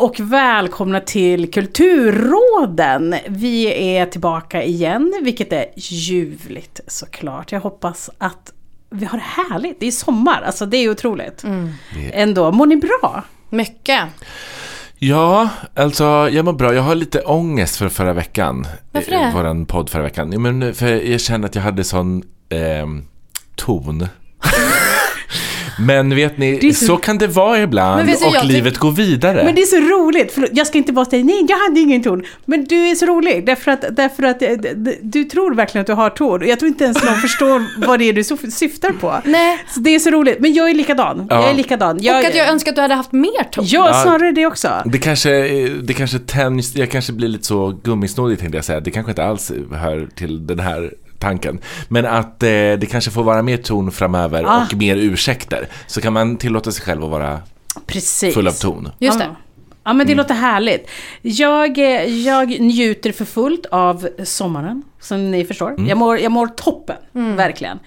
och välkomna till Kulturråden. Vi är tillbaka igen, vilket är ljuvligt såklart. Jag hoppas att vi har det härligt. Det är sommar, alltså det är otroligt. Ändå, mår ni bra? Mycket. Ja, alltså jag mår bra. Jag har lite ångest för förra veckan. Varför Eh, det? Våran podd förra veckan. Ja, men för jag kände att jag hade sån ehm, ton. Men vet ni, så- så... kan det vara ibland Men vet du, och jag livet går vidare. Men det är så roligt, Förlåt, jag ska inte bara säga nej, jag hade ingen ton. Men du är så rolig, därför att, därför att eh, du tror verkligen att du har ton. Och Jag tror inte ens någon förstår vad det är du syf- syftar på. Nej. Så det är så roligt, men jag är likadan. Ja. Jag är likadan. och att jag önskar att du hade haft mer ton. Ja, snarare det också. Det kanske, det kanske tänjs, jag kanske blir lite så gummisnodig tänkte jag säga. Det kanske inte alls hör till den här tanken. Men att eh, det kanske får vara mer ton framöver Ah. och mer ursäkter. Så kan man tillåta sig själv att vara Precis. full av ton. Just ja. det. Ja, men det låter härligt. Jag, eh, jag njuter för fullt av sommaren, som ni förstår. Jag, mår, jag mår toppen, verkligen.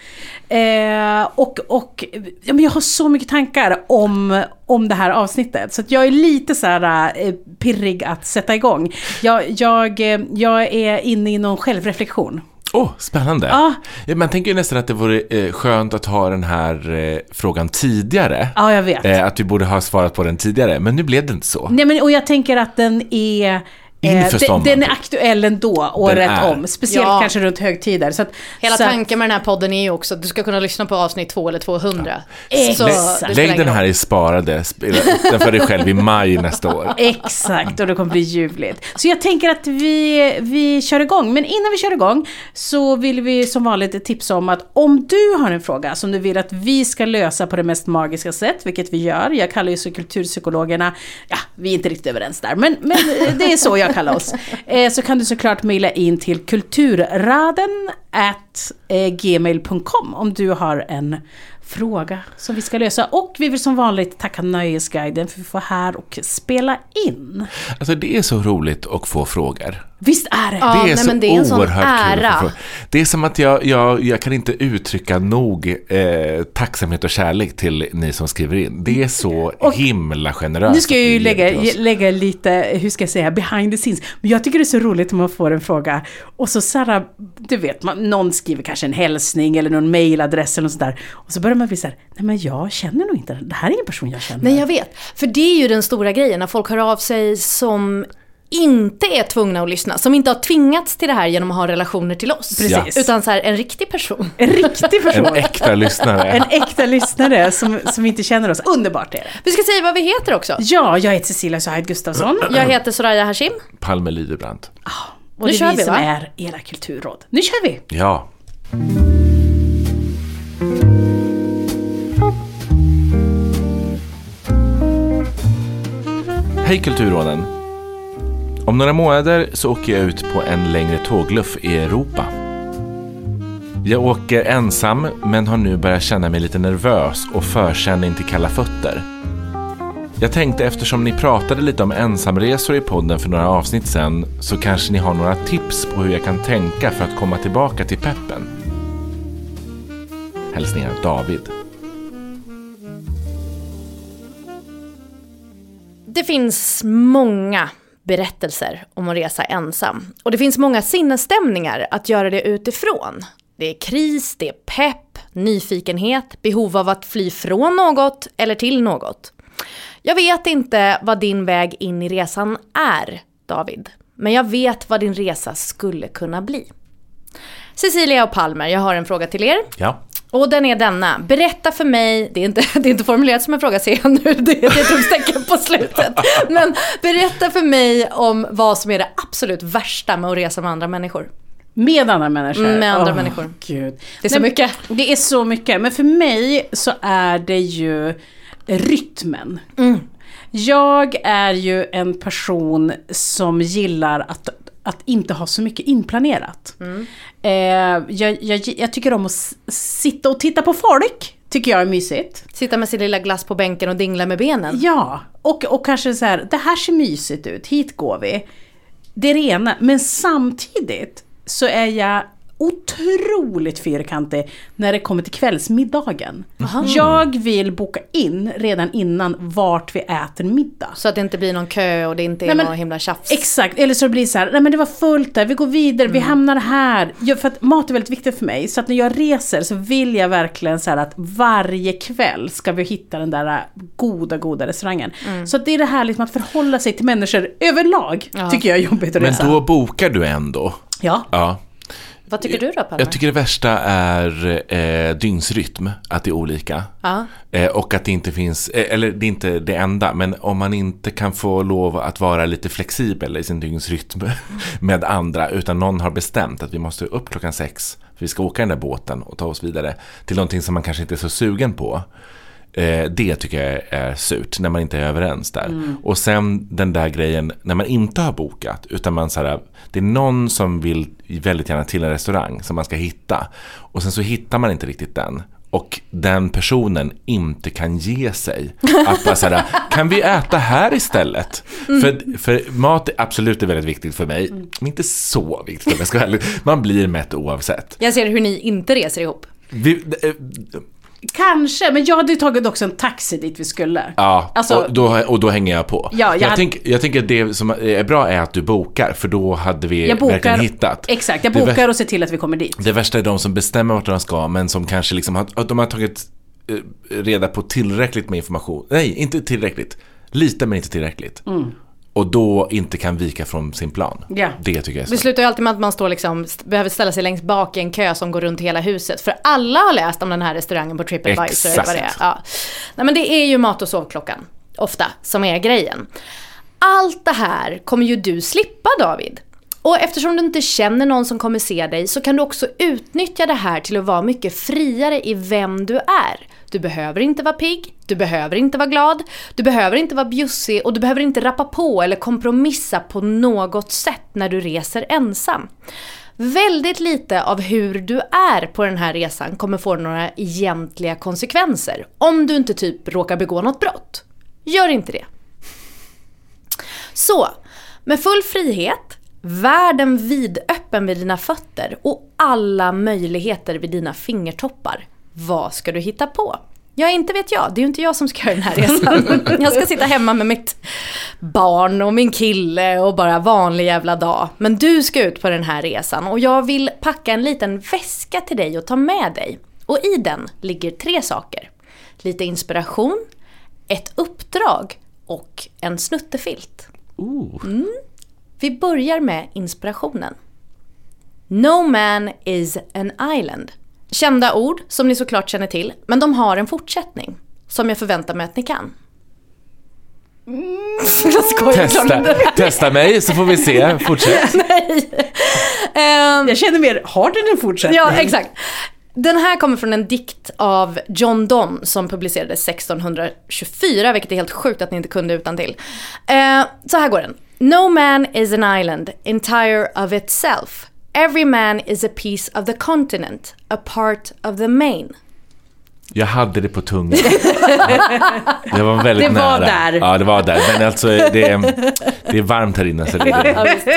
Eh, och och ja, men jag har så mycket tankar om, om det här avsnittet. Så att jag är lite så här eh, pirrig att sätta igång. Jag, jag, eh, jag är inne i någon självreflektion. Åh, spännande. Ja. Ja, Man tänker ju nästan att det vore eh, skönt att ha den här eh, frågan tidigare. Ja, jag vet. Eh, att vi borde ha svarat på den tidigare, men nu blev det inte så. Nej, men, och jag tänker att den är... eh, Inför den, sommaren, den är typ. aktuell ändå, året är. om. Speciellt Ja. kanske runt högtider. Så att, Hela så tanken med den här podden är ju också att du ska kunna lyssna på avsnitt två eller 200. Exakt. Så spelar Lägg den här i sparade, spela upp den för dig själv i maj nästa år. Exakt, och det kommer bli ljuvligt. Så jag tänker att vi, vi kör igång. Men innan vi kör igång så vill vi som vanligt tipsa om att om du har en fråga som du vill att vi ska lösa på det mest magiska sätt, vilket vi gör. Jag kallar ju så kulturpsykologerna, ja, vi är inte riktigt överens där, men, men det är så jag kalas. Eh, så kan du såklart mejla in till kulturraden at eh, gmail.com om du har en fråga som vi ska lösa. Och vi vill som vanligt tacka Nöjesguiden för att vi får här och spela in. Alltså det är så roligt att få frågor. Visst är det? Ja, det är nej, så men det är en sån ära. att få frågor. Det är som att jag, jag, jag kan inte uttrycka nog eh, tacksamhet och kärlek till ni som skriver in. Det är så himla generöst. Nu ska jag ju lägga, lägga lite, hur ska jag säga, behind the scenes. Men jag tycker det är så roligt om man får en fråga och så här, du vet, man, någon skriver kanske en hälsning eller någon mailadress eller något sånt där. Och så börjar man bli så här, nej men jag känner nog inte den. Det här är ingen person jag känner. Nej, jag vet. För det är ju den stora grejen, när folk hör av sig som inte är tvungna att lyssna, som inte har tvingats till det här genom att ha relationer till oss. Precis. Utan så här, en riktig person. En riktig person. En äkta lyssnare. En äkta lyssnare som, som inte känner oss. Underbart är det. Vi ska säga vad vi heter också. Ja, jag heter Cecilia Said Gustafsson. Jag heter Soraya Hashim. Palme Lidebrand. Och Nu det är vi vi, som va? är era kulturråd. Nu kör vi! Ja. Hej Kulturråden! Om några månader så åker jag ut på en längre tågluff i Europa. Jag åker ensam men har nu börjat känna mig lite nervös och förkänning till kalla fötter. Jag tänkte eftersom ni pratade lite om ensamresor i podden för några avsnitt sen så kanske ni har några tips på hur jag kan tänka för att komma tillbaka till peppen. Hälsningar David. Det finns många berättelser om att resa ensam. Och det finns många sinnesstämningar att göra det utifrån. Det är kris, det är pepp, nyfikenhet, behov av att fly från något eller till något. Jag vet inte vad din väg in i resan är, David. Men jag vet vad din resa skulle kunna bli. Cecilia och Palmer, jag har en fråga till er. Ja. Och den är denna. Berätta för mig, det är inte, det är inte formulerat som en fråga ser jag nu, det är ett utropstecken på slutet. Men berätta för mig om vad som är det absolut värsta med att resa med andra människor. Med andra människor? Med andra Åh, människor. Gud. Det är så Nej, mycket. Det är så mycket. Men för mig så är det ju rytmen. Mm. Jag är ju en person som gillar att, att inte ha så mycket inplanerat. Mm. Eh, jag, jag, jag tycker om att sitta och titta på folk. Tycker jag är mysigt. Sitta med sin lilla glass på bänken och dingla med benen. Ja, och, och kanske så här, det här ser mysigt ut, hit går vi. Det är det ena, men samtidigt så är jag otroligt fyrkantig när det kommer till kvällsmiddagen. Jag vill boka in redan innan vart vi äter middag. Så att det inte blir någon kö och det inte är Nej, men- någon himla tjafs. Exakt, eller så blir det så här, nej men det var fullt där, vi går vidare, vi hamnar här. Ja, för att mat är väldigt viktigt för mig, så att när jag reser så vill jag verkligen så här att varje kväll ska vi hitta den där goda, goda restaurangen. Så att det är det här liksom att förhålla sig till människor överlag, tycker jag är jobbigt att Men resa. då bokar du ändå. Ja. Ja. Vad tycker du då Palmer? Jag tycker det värsta är eh, dygnsrytm, att det är olika. Ja. Eh, och att det inte finns, eh, eller det är inte det enda, men om man inte kan få lov att vara lite flexibel i sin dygnsrytm med andra, utan någon har bestämt att vi måste upp klockan sex, för vi ska åka den där båten och ta oss vidare till någonting som man kanske inte är så sugen på. Eh, det tycker jag är surt, när man inte är överens där. Och sen den där grejen när man inte har bokat, utan man så här, det är någon som vill väldigt gärna till en restaurang som man ska hitta. Och sen så hittar man inte riktigt den. Och den personen inte kan ge sig. Att bara såhär, kan vi äta här istället? För, för mat är absolut är väldigt viktigt för mig, men inte så viktigt om jag ska vara. Man blir mätt oavsett. Jag ser hur ni inte reser ihop. Vi, eh, Kanske, men jag hade tagit också en taxi dit vi skulle. Ja, Alltså- och, då, och då hänger jag på. Ja, jag jag, hade- tänk, jag tänker att det som är bra är att du bokar, för då hade vi Jag bokar, verkligen hittat. Exakt, jag bokar och ser till att vi kommer dit. Det värsta är de som bestämmer vart de ska, men som kanske liksom har, de har tagit eh, reda på tillräckligt med information. Nej, inte tillräckligt. Lite, men inte tillräckligt. Och då inte kan vika från sin plan. Ja. Det tycker jag är Det slutar ju alltid med att man står liksom, behöver ställa sig längst bak i en kö som går runt hela huset. För alla har läst om den här restaurangen på Tripadvisor eller vad det är. Exakt. Ja. Nej men det är ju mat och sovklockan, ofta, som är grejen. Allt det här kommer ju du slippa David. Och eftersom du inte känner någon som kommer se dig så kan du också utnyttja det här till att vara mycket friare i vem du är. Du behöver inte vara pigg, du behöver inte vara glad, du behöver inte vara bjussig och du behöver inte rappa på eller kompromissa på något sätt när du reser ensam. Väldigt lite av hur du är på den här resan kommer få några egentliga konsekvenser. Om du inte typ råkar begå något brott. Gör inte det. Så, med full frihet, världen vidöppen vid dina fötter och alla möjligheter vid dina fingertoppar. Vad ska du hitta på? Ja, inte vet jag. Det är ju inte jag som ska göra den här resan. Jag ska sitta hemma med mitt barn och min kille och bara vanlig jävla dag. Men du ska ut på den här resan och jag vill packa en liten väska till dig och ta med dig. Och i den ligger tre saker. Lite inspiration, ett uppdrag och en snuttefilt. Mm. Vi börjar med inspirationen. No man is an island. Kända ord som ni såklart känner till, men de har en fortsättning. Som jag förväntar mig att ni kan. Jag skojar. Testa, testa mig så får vi se. Fortsätt. Nej. Ehm, Jag känner mer, har den en fortsättning? Ja, exakt. Den här kommer från en dikt av John Donne som publicerades 1624, vilket är helt sjukt att ni inte kunde utan till. Eh, så här går den. No man is an island, entire of itself. Every man is a piece of the continent, a part of the main. Jag hade det på tungan. Det var väldigt Det var nära. där. Ja, det var där. Men alltså, det är, det är varmt här inne. Så det är, Ja, visst.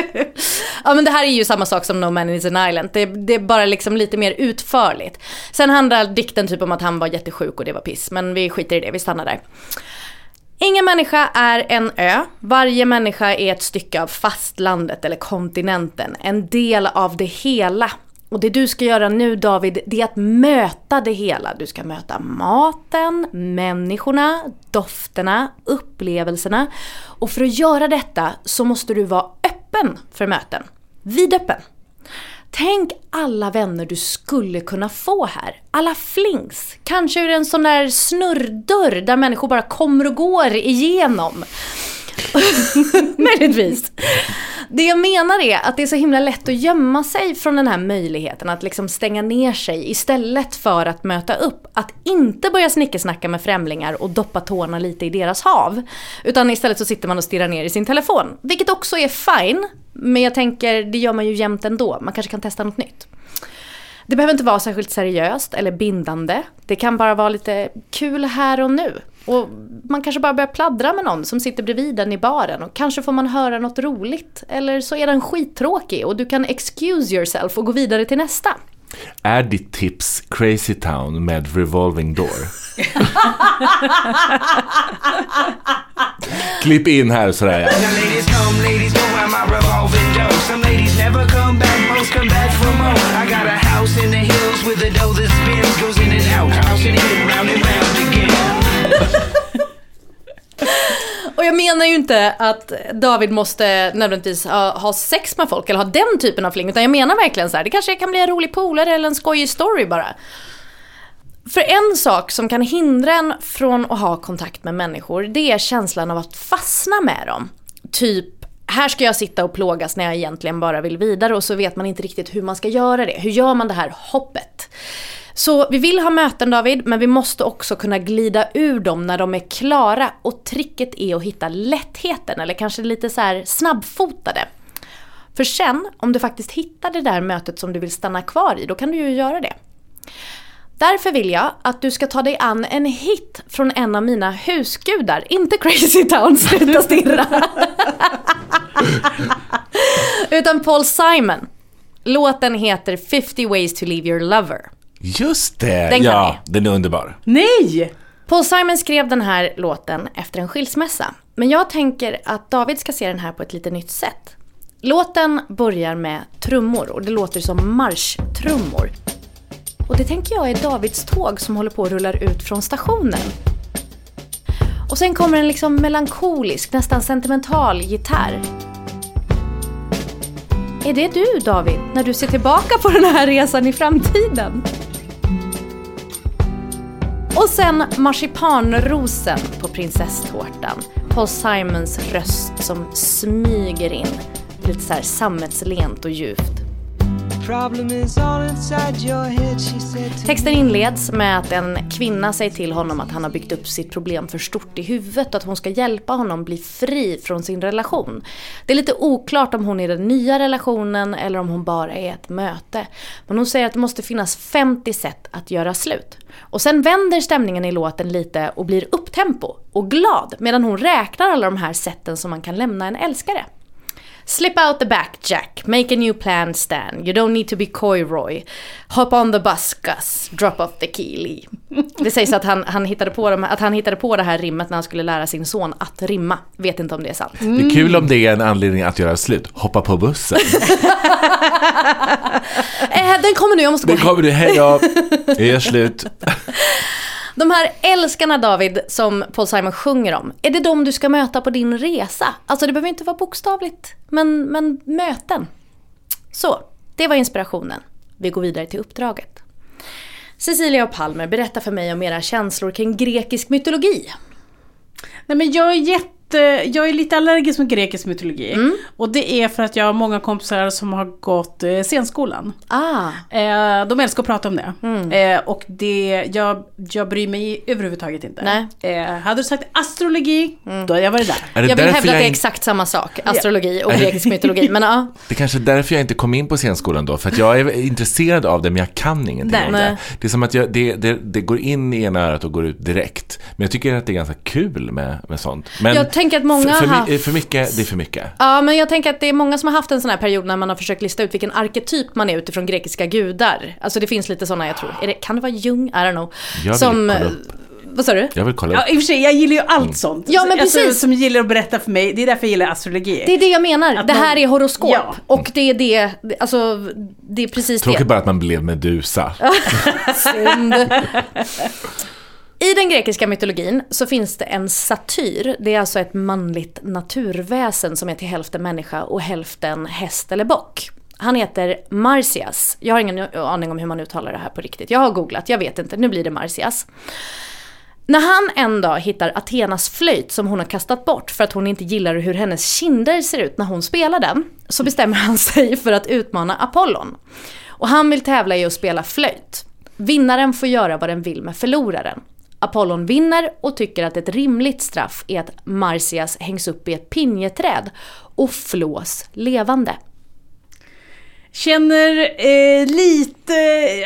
ja men det här är ju samma sak som No Man is an Island. Det, det är bara liksom lite mer utförligt. Sen handlar dikten typ om att han var jättesjuk och det var piss. Men vi skiter i det, vi stannar där. Ingen människa är en ö. Varje människa är ett stycke av fastlandet eller kontinenten. En del av det hela. Och det du ska göra nu David, det är att möta det hela. Du ska möta maten, människorna, dofterna, upplevelserna. Och för att göra detta så måste du vara öppen för möten. Vidöppen. Tänk alla vänner du skulle kunna få här. Alla flings. Kanske ur en sån där snurrdörr där människor bara kommer och går igenom. Möjligtvis. Det jag menar är att det är så himla lätt att gömma sig från den här möjligheten att liksom stänga ner sig istället för att möta upp. Att inte börja snickesnacka med främlingar och doppa tårna lite i deras hav. Utan istället så sitter man och stirrar ner i sin telefon. Vilket också är fine. Men jag tänker, det gör man ju jämt ändå. Man kanske kan testa något nytt. Det behöver inte vara särskilt seriöst eller bindande. Det kan bara vara lite kul här och nu. Och man kanske bara börjar pladdra med någon som sitter bredvid den i baren och kanske får man höra något roligt. Eller så är den skittråkig och du kan excuse yourself och gå vidare till nästa. är ditt tips Crazy Town med Revolving Door? Klipp in här sådär ja. Och jag menar ju inte att David måste nödvändigtvis ha, ha sex med folk eller ha den typen av fling. Utan jag menar verkligen så här, det kanske kan bli en rolig polare eller en skojig story bara. För en sak som kan hindra en från att ha kontakt med människor, det är känslan av att fastna med dem. Typ, här ska jag sitta och plågas när jag egentligen bara vill vidare och så vet man inte riktigt hur man ska göra det. Hur gör man det här hoppet? Så vi vill ha möten David, men vi måste också kunna glida ur dem när de är klara. Och tricket är att hitta lättheten, eller kanske lite så här snabbfotade. För sen, om du faktiskt hittar det där mötet som du vill stanna kvar i, då kan du ju göra det. Därför vill jag att du ska ta dig an en hit från en av mina husgudar. Inte Crazy Town, sluta stirra. Utan Paul Simon. Låten heter 50 ways to leave your lover. Just det! Den ja, den är underbar. Nej! Paul Simon skrev den här låten efter en skilsmässa. Men jag tänker att David ska se den här på ett lite nytt sätt. Låten börjar med trummor och det låter som marschtrummor. Och det tänker jag är Davids tåg som håller på att rulla ut från stationen. Och sen kommer en liksom melankolisk, nästan sentimental gitarr. Är det du David, när du ser tillbaka på den här resan i framtiden? Och sen marsipanrosen på prinsesstårtan. Paul Simons röst som smyger in. Lite så här sammetslent och djupt. Texten inleds med att en kvinna säger till honom att han har byggt upp sitt problem för stort i huvudet och att hon ska hjälpa honom bli fri från sin relation. Det är lite oklart om hon är den nya relationen eller om hon bara är ett möte. Men hon säger att det måste finnas 50 sätt att göra slut. Och sen vänder stämningen i låten lite och blir upptempo och glad medan hon räknar alla de här sätten som man kan lämna en älskare. Slip out the back Jack, make a new plan Stan, you don't need to be coy Roy. Hop on the bus Gus, drop off the key Lee. Det sägs att han, han, hittade på de, att han hittade på det här rimmet när han skulle lära sin son att rimma. Vet inte om det är sant. Det är kul om det är en anledning att göra slut. Hoppa på bussen. Eh, den kommer nu, jag måste gå Det kommer du, hej då. Det är slut. De här älskarna David som Paul Simon sjunger om, är det de du ska möta på din resa? Alltså det behöver inte vara bokstavligt, men, men möten. Så, det var inspirationen. Vi går vidare till uppdraget. Cecilia och Palmer, berätta för mig om era känslor kring grekisk mytologi. Nej men jag är jätte jag är lite allergisk mot grekisk mytologi. Mm. Och det är för att jag har många kompisar som har gått eh, scenskolan. Ah, Eh, de älskar att prata om det. Mm. Eh, och det, jag, jag bryr mig överhuvudtaget inte. Nej. Eh, hade du sagt astrologi, då hade jag varit där. Är det jag vill hävda att det är jag exakt samma sak, astrologi och grekisk mytologi. Men ja, Det är kanske är därför jag inte kom in på scenskolan då, för att jag är intresserad av det men jag kan ingenting Nej. om det. Det är som att jag, det, det, det går in i ena örat och går ut direkt. Men jag tycker att det är ganska kul med, med sånt. Men Jag tänker att många för, för, har haft- för mycket, det är för mycket. Ja, men jag tänker att det är många som har haft en sån här period när man har försökt lista ut vilken arketyp man är utifrån grekiska gudar. Alltså det finns lite såna, jag tror. Är det, kan det vara Jung? I don't know. Jag vill som, kolla upp. Vad sa du? Jag vill kolla Ja, upp. i och för sig, jag gillar ju allt sånt. Ja, men Alltså, precis. som gillar att berätta för mig, det är därför jag gillar astrologi. Det är det jag menar. Att det här man- är horoskop. Ja. Och det är det, det- alltså det är precis Tråkigt det. bara att man blev Medusa. Synd. I den grekiska mytologin så finns det en satyr. Det är alltså ett manligt naturväsen som är till hälften människa och hälften häst eller bock. Han heter Marcias. Jag har ingen aning om hur man uttalar det här på riktigt. Jag har googlat, jag vet inte. Nu blir det Marcias. När han en dag hittar Athenas flöjt som hon har kastat bort för att hon inte gillar hur hennes kinder ser ut när hon spelar den, så bestämmer han sig för att utmana Apollon. Och han vill tävla i att spela flöjt. Vinnaren får göra vad den vill med förloraren. Apollon vinner och tycker att ett rimligt straff är att Marsyas hängs upp i ett pinjeträd och flås levande. Känner eh, lite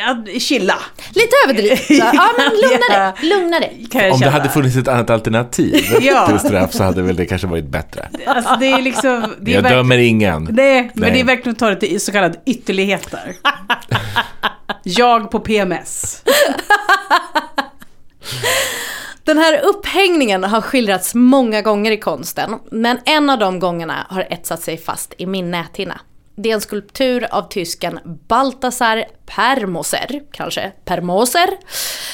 att chilla. Lite överdrivet. Ja men lugna dig, lugna dig. Om det hade funnits ett annat alternativ Ja. till straff så hade väl det kanske varit bättre. Alltså, det är liksom... Det är Jag dömer ingen. Nej, men Nej. det är verkligen att ta det till så kallade ytterligheter. jag på PMS. Den här upphängningen har skildrats många gånger i konsten, men en av de gångerna har etsat sig fast i min näthinna. Det är en skulptur av tysken Balthasar Permoser, kanske Permoser,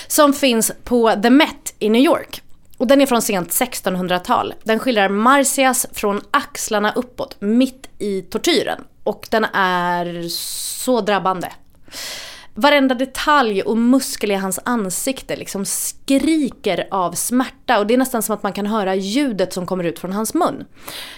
som finns på The Met i New York. Och den är från sent 1600-tal. Den skildrar Marcias från axlarna uppåt, mitt i tortyren. Och den är så drabbande. Varenda detalj och muskel i hans ansikte liksom skriker av smärta och det är nästan som att man kan höra ljudet som kommer ut från hans mun.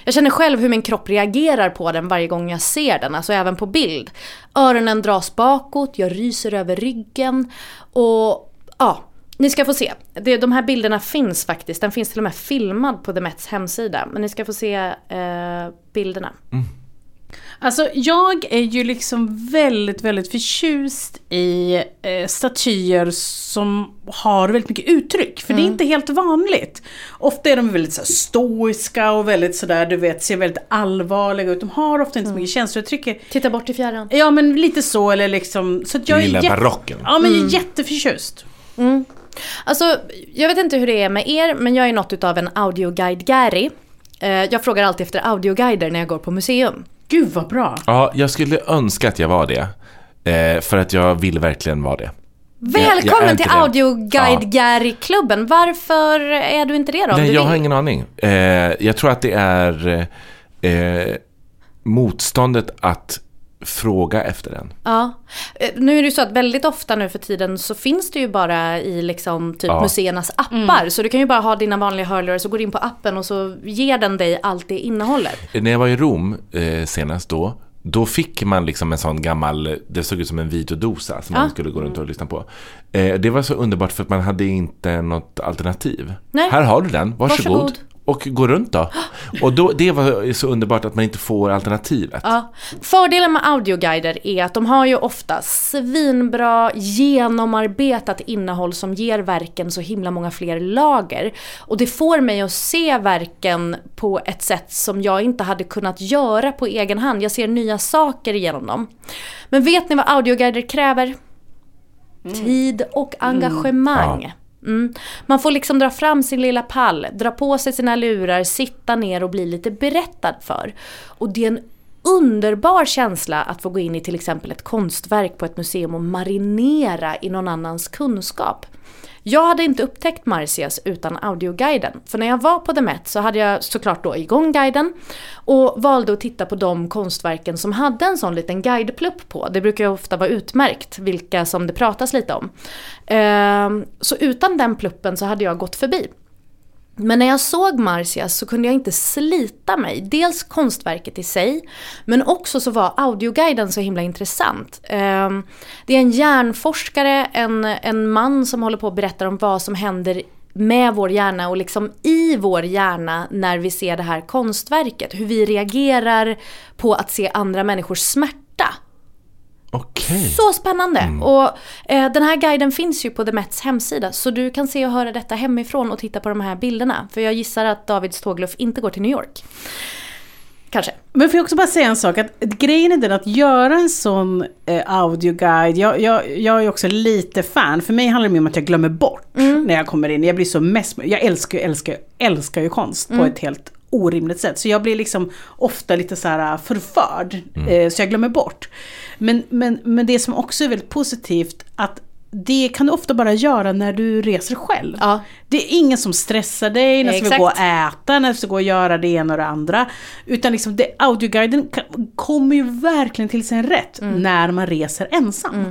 Jag känner själv hur min kropp reagerar på den varje gång jag ser den, alltså även på bild. Öronen dras bakåt, jag ryser över ryggen och ja, ni ska få se. De här bilderna finns faktiskt, den finns till och med filmad på The Mets hemsida. Men ni ska få se eh, bilderna. Mm. Alltså jag är ju liksom väldigt, väldigt förtjust i eh, statyer som har väldigt mycket uttryck. För det är inte helt vanligt. Ofta är de väldigt så här, stoiska och väldigt sådär, du vet, ser väldigt allvarliga ut. De har ofta inte så mycket känslouttryck. Titta bort i fjärran. Ja men lite så eller liksom. Så att jag gillar är jätte- barocken. Ja men jag är jätteförtjust. Alltså, jag vet inte hur det är med er, men jag är något utav en audioguide-gäri. Eh, jag frågar alltid efter audioguider när jag går på museum. Gud vad bra. Ja, jag skulle önska att jag var det. Eh, för att jag vill verkligen vara det. jag Välkommen inte till det. audioguide-gäri-klubben. Varför är du inte det då? Nej, jag har ingen aning. Eh, jag tror att det är eh, motståndet att fråga efter den. Ja. Eh, Nu är det ju så att väldigt ofta nu för tiden så finns det ju bara i liksom typ Ja. museernas appar. Så du kan ju bara ha dina vanliga hörlurar så går du in på appen och så ger den dig allt det innehållet. När jag var i Rom eh, senast då, då fick man liksom en sån gammal, det såg ut som en videodosa som Ja. man skulle gå runt och lyssna på. Eh, det var så underbart för att man hade inte något alternativ. Nej. Här har du den, varsågod. Varsågod. Och gå runt då. Och då, det var så underbart att man inte får alternativet. Ja. Fördelen med audioguider är att de har ju ofta svinbra genomarbetat innehåll som ger verken så himla många fler lager. Och det får mig att se verken på ett sätt som jag inte hade kunnat göra på egen hand. Jag ser nya saker genom dem. Men vet ni vad audioguider kräver? Tid och engagemang. Mm. Mm. Man får liksom dra fram sin lilla pall, dra på sig sina lurar, sitta ner och bli lite berättad för. Och det är en underbar känsla att få gå in i till exempel ett konstverk på ett museum och marinera i någon annans kunskap. Jag hade inte upptäckt Marcias utan audioguiden. För när jag var på The Met så hade jag såklart då igång guiden och valde att titta på de konstverken som hade en sån liten guideplupp på. Det brukar ju ofta vara utmärkt vilka som det pratas lite om. Ehm, så utan den pluppen så hade jag gått förbi. Men när jag såg Marcias så kunde jag inte slita mig. Dels konstverket i sig, men också så var audioguiden så himla intressant. Ehm, det är en hjärnforskare, en, en man som håller på och berättar om vad som händer med vår hjärna och liksom i vår hjärna när vi ser det här konstverket. Hur vi reagerar på att se andra människors smärta. Okej. Så spännande! Och eh, den här guiden finns ju på The Mets hemsida så du kan se och höra detta hemifrån och titta på de här bilderna. För jag gissar att Davids tågluff inte går till New York. Kanske. Men får jag också bara säga en sak, att grejen är den att göra en sån eh, audioguide, jag, jag, jag är också lite fan, för mig handlar det om att jag glömmer bort när jag kommer in, jag blir så mest, jag älskar älskar, älskar ju konst på ett helt orimligt sätt. Så jag blir liksom ofta lite så här förförd, eh, så jag glömmer bort. Men, men, men det som också är väldigt positivt, att det kan du ofta bara göra när du reser själv. Ja. Det är ingen som stressar dig när du ska gå och äta, när du ska gå och göra det ena och det andra. Utan liksom det, audioguiden kan- kommer ju verkligen till sin rätt Mm. när man reser ensam.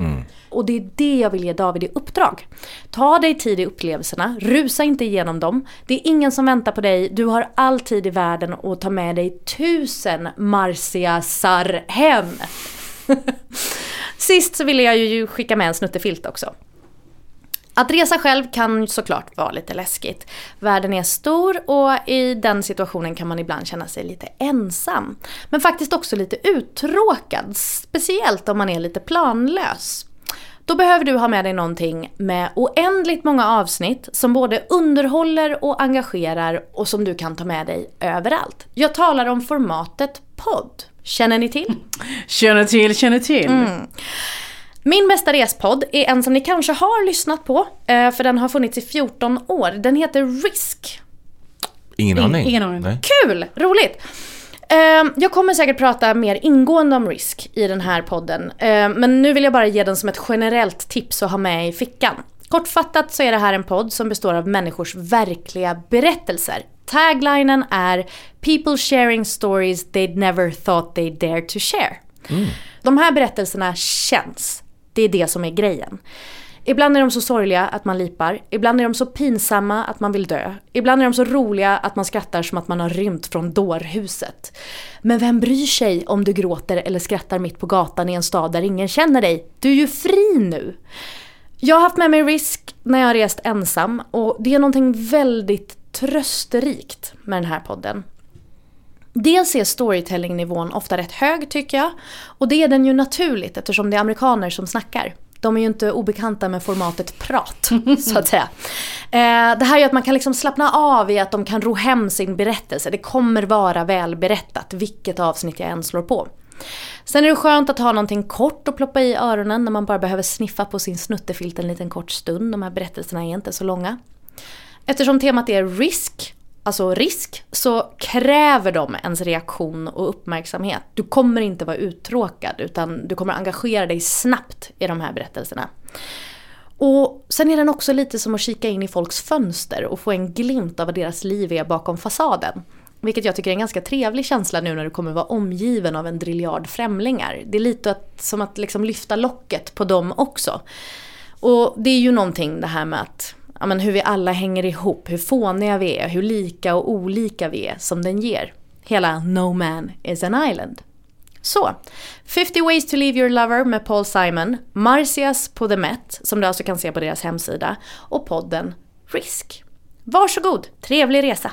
Och det är det jag vill ge David i uppdrag. Ta dig tid i upplevelserna, rusa inte igenom dem. Det är ingen som väntar på dig, du har all tid i världen att ta med dig tusen Marciasar hem. Sist så ville jag ju skicka med en snuttefilt också. Att resa själv kan såklart vara lite läskigt. Världen är stor och i den situationen kan man ibland känna sig lite ensam. Men faktiskt också lite uttråkad, speciellt om man är lite planlös. Då behöver du ha med dig någonting med oändligt många avsnitt som både underhåller och engagerar och som du kan ta med dig överallt. Jag talar om formatet podd. Känner ni till? Känner till, känner till. Mm. Min bästa respodd är en som ni kanske har lyssnat på, eh, för den har funnits i 14 år. Den heter Risk. Ingen aning. ingen aning. Kul! Roligt! Eh, Jag kommer säkert prata mer ingående om Risk i den här podden. Eh, Men nu vill jag bara ge den som ett generellt tips att ha med i fickan. Kortfattat så är det här en podd som består av människors verkliga berättelser. Taglinen är “People sharing stories they'd never thought they'd dare to share”. De här berättelserna känns. Det är det som är grejen. Ibland är de så sorgliga att man lipar. Ibland är de så pinsamma att man vill dö. Ibland är de så roliga att man skrattar som att man har rymt från dårhuset. Men vem bryr sig om du gråter eller skrattar mitt på gatan i en stad där ingen känner dig? Du är ju fri nu! Jag har haft med mig Risk när jag har rest ensam och det är någonting väldigt trösterikt med den här podden. Dels är storytellingnivån ofta rätt hög tycker jag. Och det är den ju naturligt eftersom det är amerikaner som snackar. De är ju inte obekanta med formatet prat, så att säga. Eh, det här gör att man kan liksom slappna av i att de kan ro hem sin berättelse. Det kommer vara välberättat vilket avsnitt jag än slår på. Sen är det skönt att ha någonting kort att ploppa i öronen när man bara behöver sniffa på sin snuttefilt en liten kort stund. De här berättelserna är inte så långa. Eftersom temat är risk, alltså risk, så kräver de ens reaktion och uppmärksamhet. Du kommer inte vara uttråkad utan du kommer engagera dig snabbt i de här berättelserna. Och sen är den också lite som att kika in i folks fönster och få en glimt av vad deras liv är bakom fasaden. Vilket jag tycker är en ganska trevlig känsla nu när du kommer vara omgiven av en driljard främlingar. Det är lite att, som att liksom lyfta locket på dem också. Och det är ju någonting det här med att ja, men hur vi alla hänger ihop, hur fåniga vi är, hur lika och olika vi är som den ger. Hela No man is an island. Så, 50 ways to leave your lover med Paul Simon, Marcias på The Met, som du alltså kan se på deras hemsida, och podden Risk. Varsågod, trevlig resa!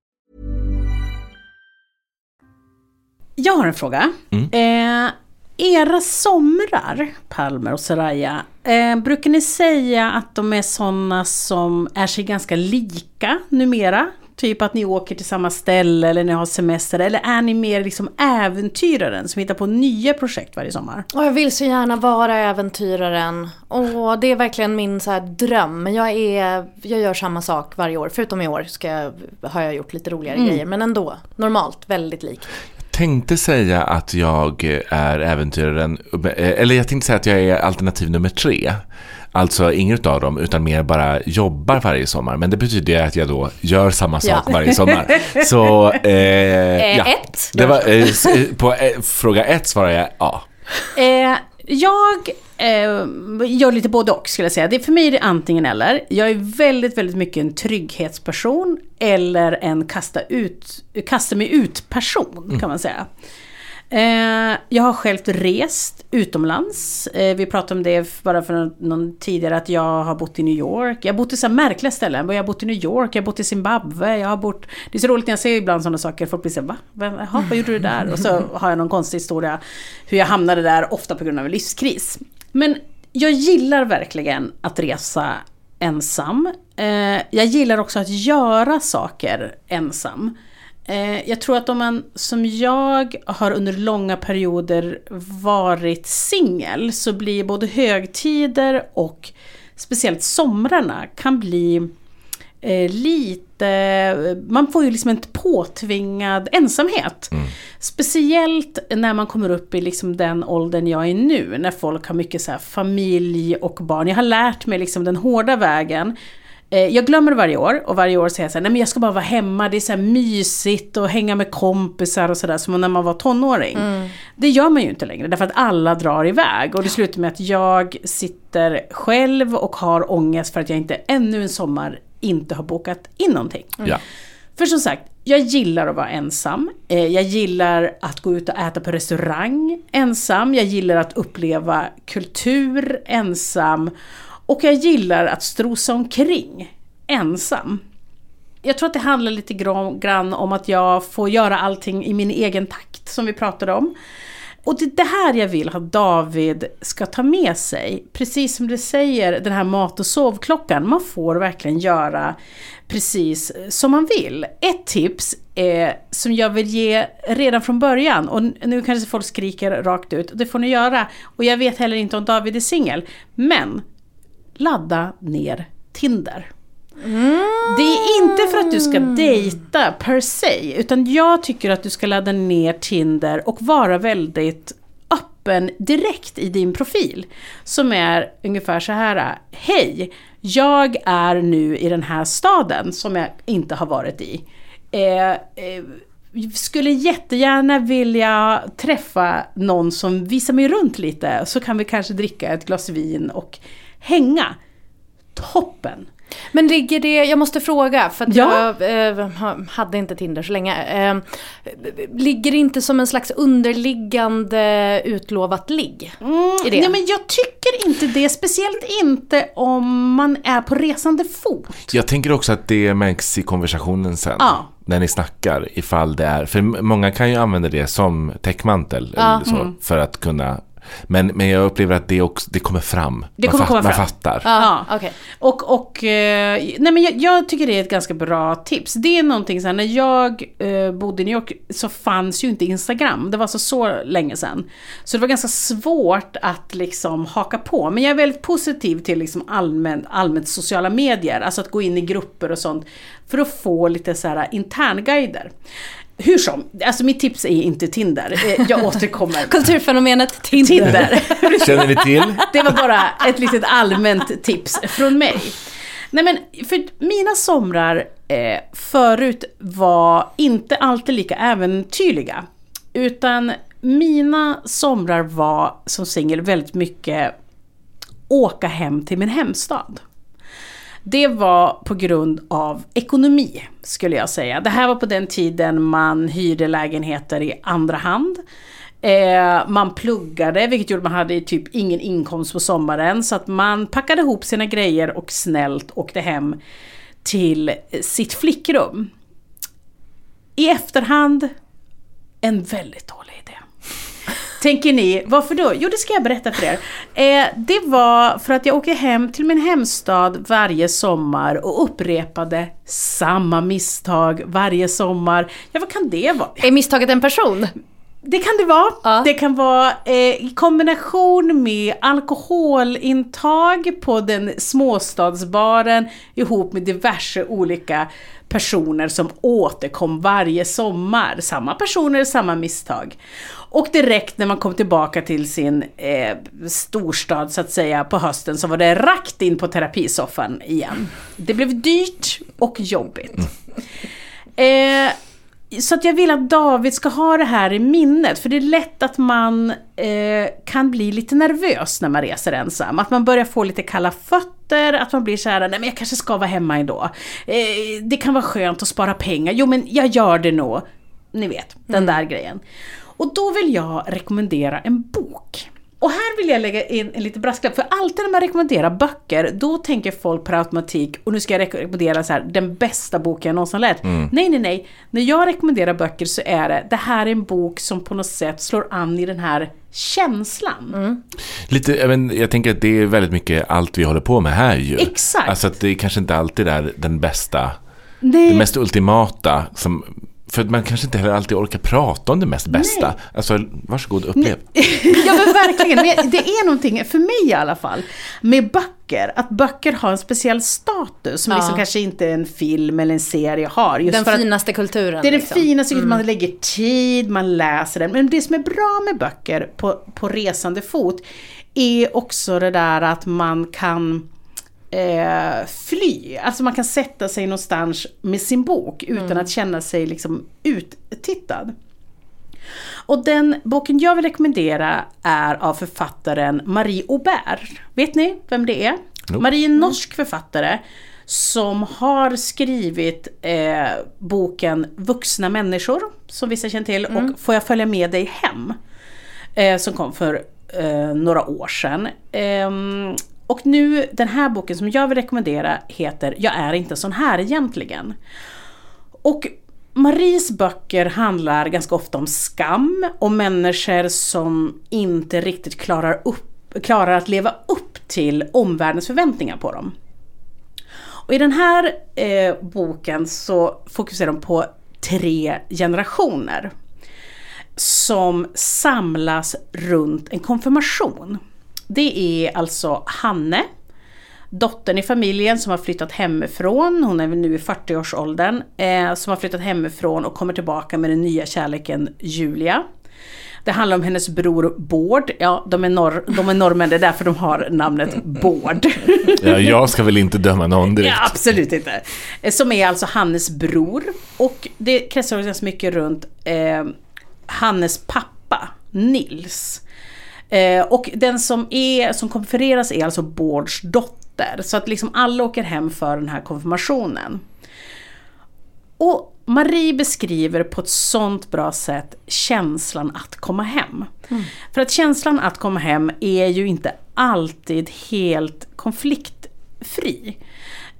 Jag har en fråga. Eh, era somrar, Palmer och Saraya, eh, brukar ni säga att de är sådana som är sig ganska lika numera? Typ att ni åker till samma ställe eller ni har semester. Eller är ni mer liksom äventyraren som hittar på nya projekt varje sommar? Och jag vill så gärna vara äventyraren. Och det är verkligen min så här dröm. Men jag, är, jag gör samma sak varje år. Förutom i år ska jag, har jag gjort lite roligare grejer. Men ändå, normalt väldigt lik. Tänkte säga att jag är äventyraren, eller jag tänkte säga att jag är alternativ nummer tre. Alltså inget av dem, utan mer bara jobbar varje sommar. Men det betyder att jag då gör samma sak Ja. varje sommar. Så, eh, ja. ett. Var, eh, eh, på eh, fråga ett svarar jag ja. Eh, jag eh, gör lite både och skulle jag säga. Det, för mig är det antingen eller. Jag är väldigt, väldigt mycket en trygghetsperson eller en kasta, ut, kasta mig ut-person kan man säga. Eh, jag har själv rest utomlands. Eh, vi pratade om det bara för någon, någon tidigare att jag har bott i New York. Jag har bott i så här märkliga ställen. Jag har bott i New York, jag har bott i Zimbabwe, jag har bott... Det är så roligt när jag ser ibland sådana saker. Folk blir såhär, va? Vem, jaha, vad gjorde du där? Och så har jag någon konstig historia hur jag hamnade där, ofta på grund av en livskris. Men jag gillar verkligen att resa ensam. Eh, jag gillar också att göra saker ensam. Eh, jag tror att om man som jag har under långa perioder varit singel så blir både högtider och speciellt somrarna kan bli eh, lite, man får ju liksom en påtvingad ensamhet. Speciellt när man kommer upp i liksom den åldern jag är nu, när folk har mycket så familj och barn. Jag har lärt mig liksom den hårda vägen. Eh, Jag glömmer det varje år och varje år säger jag så här, nej men jag ska bara vara hemma, det är så här mysigt och hänga med kompisar och sådär som när man var tonåring. Det gör man ju inte längre därför att alla drar iväg och det slutar med att jag sitter själv och har ångest för att jag inte ännu en sommar inte har bokat in någonting. ja. För som sagt, jag gillar att vara ensam. Eh, Jag gillar att gå ut och äta på restaurang ensam. Jag gillar att uppleva kultur ensam. Och jag gillar att strosa omkring ensam. Jag tror att det handlar lite grann om att jag får göra allting i min egen takt som vi pratade om. Och det är det här jag vill att David ska ta med sig. Precis som du säger, den här mat och sovklockan. Man får verkligen göra precis som man vill. Ett tips eh, som jag vill ge redan från början, och nu kanske folk skriker rakt ut, det får ni göra. Och jag vet heller inte om David är singel. Men ladda ner Tinder. Det är inte för att du ska dejta per se, utan jag tycker att du ska ladda ner Tinder och vara väldigt öppen direkt i din profil. Som är ungefär så här, hej, jag är nu i den här staden som jag inte har varit i. Eh, eh, skulle jättegärna vilja träffa någon som visar mig runt lite, så kan vi kanske dricka ett glas vin och hänga. Toppen! Men ligger det, jag måste fråga för att Ja. jag eh, ha- hade inte Tinder så länge. Eh, ligger det inte som en slags underliggande utlovat ligg? det? Nej men jag tycker inte det, speciellt inte om man är på resande fot. Jag tänker också att det märks i konversationen sen. Ja. När ni snackar, ifall det är... För många kan ju använda det som täckmantel. Ja. Eller så, För att kunna... Men, men jag upplever att det, också, det kommer fram. Det man, kommer komma man fram. fattar. Ja, okej. Och, och eh, nej men jag, jag tycker det är ett ganska bra tips. Det är någonting så här, när jag eh, bodde i New York så fanns ju inte Instagram. Det var så, så länge sedan. Så det var ganska svårt att liksom haka på. Men jag är väldigt positiv till liksom allmän, allmänt sociala medier. Alltså att gå in i grupper och sånt. För att få lite så här internguider. Hur som, alltså mitt tips är inte Tinder. Eh, Jag återkommer. Kulturfenomenet Tinder. Tinder. Känner ni till? Det var bara ett litet allmänt tips från mig. Nej men, för mina somrar eh, förut var inte alltid lika äventyrliga. Utan mina somrar var som singel väldigt mycket åka hem till min hemstad. Det var på grund av ekonomi, skulle jag säga. Det här var på den tiden man hyrde lägenheter i andra hand. Eh, man pluggade, vilket gjorde att man hade typ ingen inkomst på sommaren. Så att man packade ihop sina grejer och snällt åkte hem till sitt flickrum. I efterhand, en väldigt dålig. Tänker ni, varför då? Jo, det ska jag berätta för er. Eh, det var för att jag åker hem till min hemstad varje sommar och upprepade samma misstag varje sommar. Ja, vad kan det vara? Är misstaget en person? Det kan det vara. Ja. Det kan vara eh, i kombination med alkoholintag på den småstadsbaren ihop med diverse olika personer som återkom varje sommar. Samma personer, samma misstag. Och direkt när man kom tillbaka till sin eh, storstad så att säga på hösten så var det rakt in på terapisoffan igen. Det blev dyrt och jobbigt. Eh, så att jag vill att David ska ha det här i minnet, för det är lätt att man eh, kan bli lite nervös när man reser ensam. Att man börjar få lite kalla fötter, att man blir så här, nej men jag kanske ska vara hemma ändå. Eh, det kan vara skönt att spara pengar, jo men jag gör det nog. Ni vet, den där grejen. Och då vill jag rekommendera en bok. Och här vill jag lägga in en liten brasklapp, för alltid när man rekommenderar böcker, då tänker folk per automatik, och nu ska jag rekommendera så här, den bästa boken jag någonsin läst. Nej, nej, nej. När jag rekommenderar böcker så är det, det här är en bok som på något sätt slår an i den här känslan. Lite, jag, men, jag tänker att det är väldigt mycket allt vi håller på med här ju. Exakt. Alltså att det kanske inte alltid är den bästa, Nej. det mest ultimata. Som, för att man kanske inte heller alltid orkar prata om det mest bästa. Alltså, varsågod, upplev. ja men verkligen, men det är någonting, för mig i alla fall, med böcker, att böcker har en speciell status som Ja. liksom kanske inte en film eller en serie har. Just Den för att finaste kulturen. det är den liksom. finaste, man lägger tid, man läser den. Men det som är bra med böcker på, på resande fot är också det där att man kan eh, fly. Alltså man kan sätta sig någonstans med sin bok utan att känna sig liksom uttittad. Och den boken jag vill rekommendera är av författaren Marie Aubert. Vet ni vem det är? Nope. Marie är en norsk författare som har skrivit eh, boken Vuxna människor, som vissa känner till, och Får jag följa med dig hem? Eh, som kom för eh, några år sedan. Och nu, den här boken som jag vill rekommendera heter Jag är inte sån här egentligen. Och Maries böcker handlar ganska ofta om skam och människor som inte riktigt klarar, upp, klarar att leva upp till omvärldens förväntningar på dem. Och i den här eh, boken så fokuserar de på tre generationer som samlas runt en konfirmation. Det är alltså Hanne, dottern i familjen som har flyttat hemifrån, hon är väl nu i 40-årsåldern, eh, som har flyttat hemifrån och kommer tillbaka med den nya kärleken Julia. Det handlar om hennes bror Bård, ja de är, norr, de är norrmän, det är därför de har namnet Bård. Ja, jag ska väl inte döma någon direkt. Ja, absolut inte. Eh, Som är alltså Hannes bror. Och det kretsar ganska mycket runt eh, Hannes pappa, Nils. Eh, och den som, är, som konfereras är alltså Bårds dotter. Så att liksom alla åker hem för den här konfirmationen. Och Marie beskriver på ett sånt bra sätt känslan att komma hem. För att känslan att komma hem är ju inte alltid helt konfliktfri.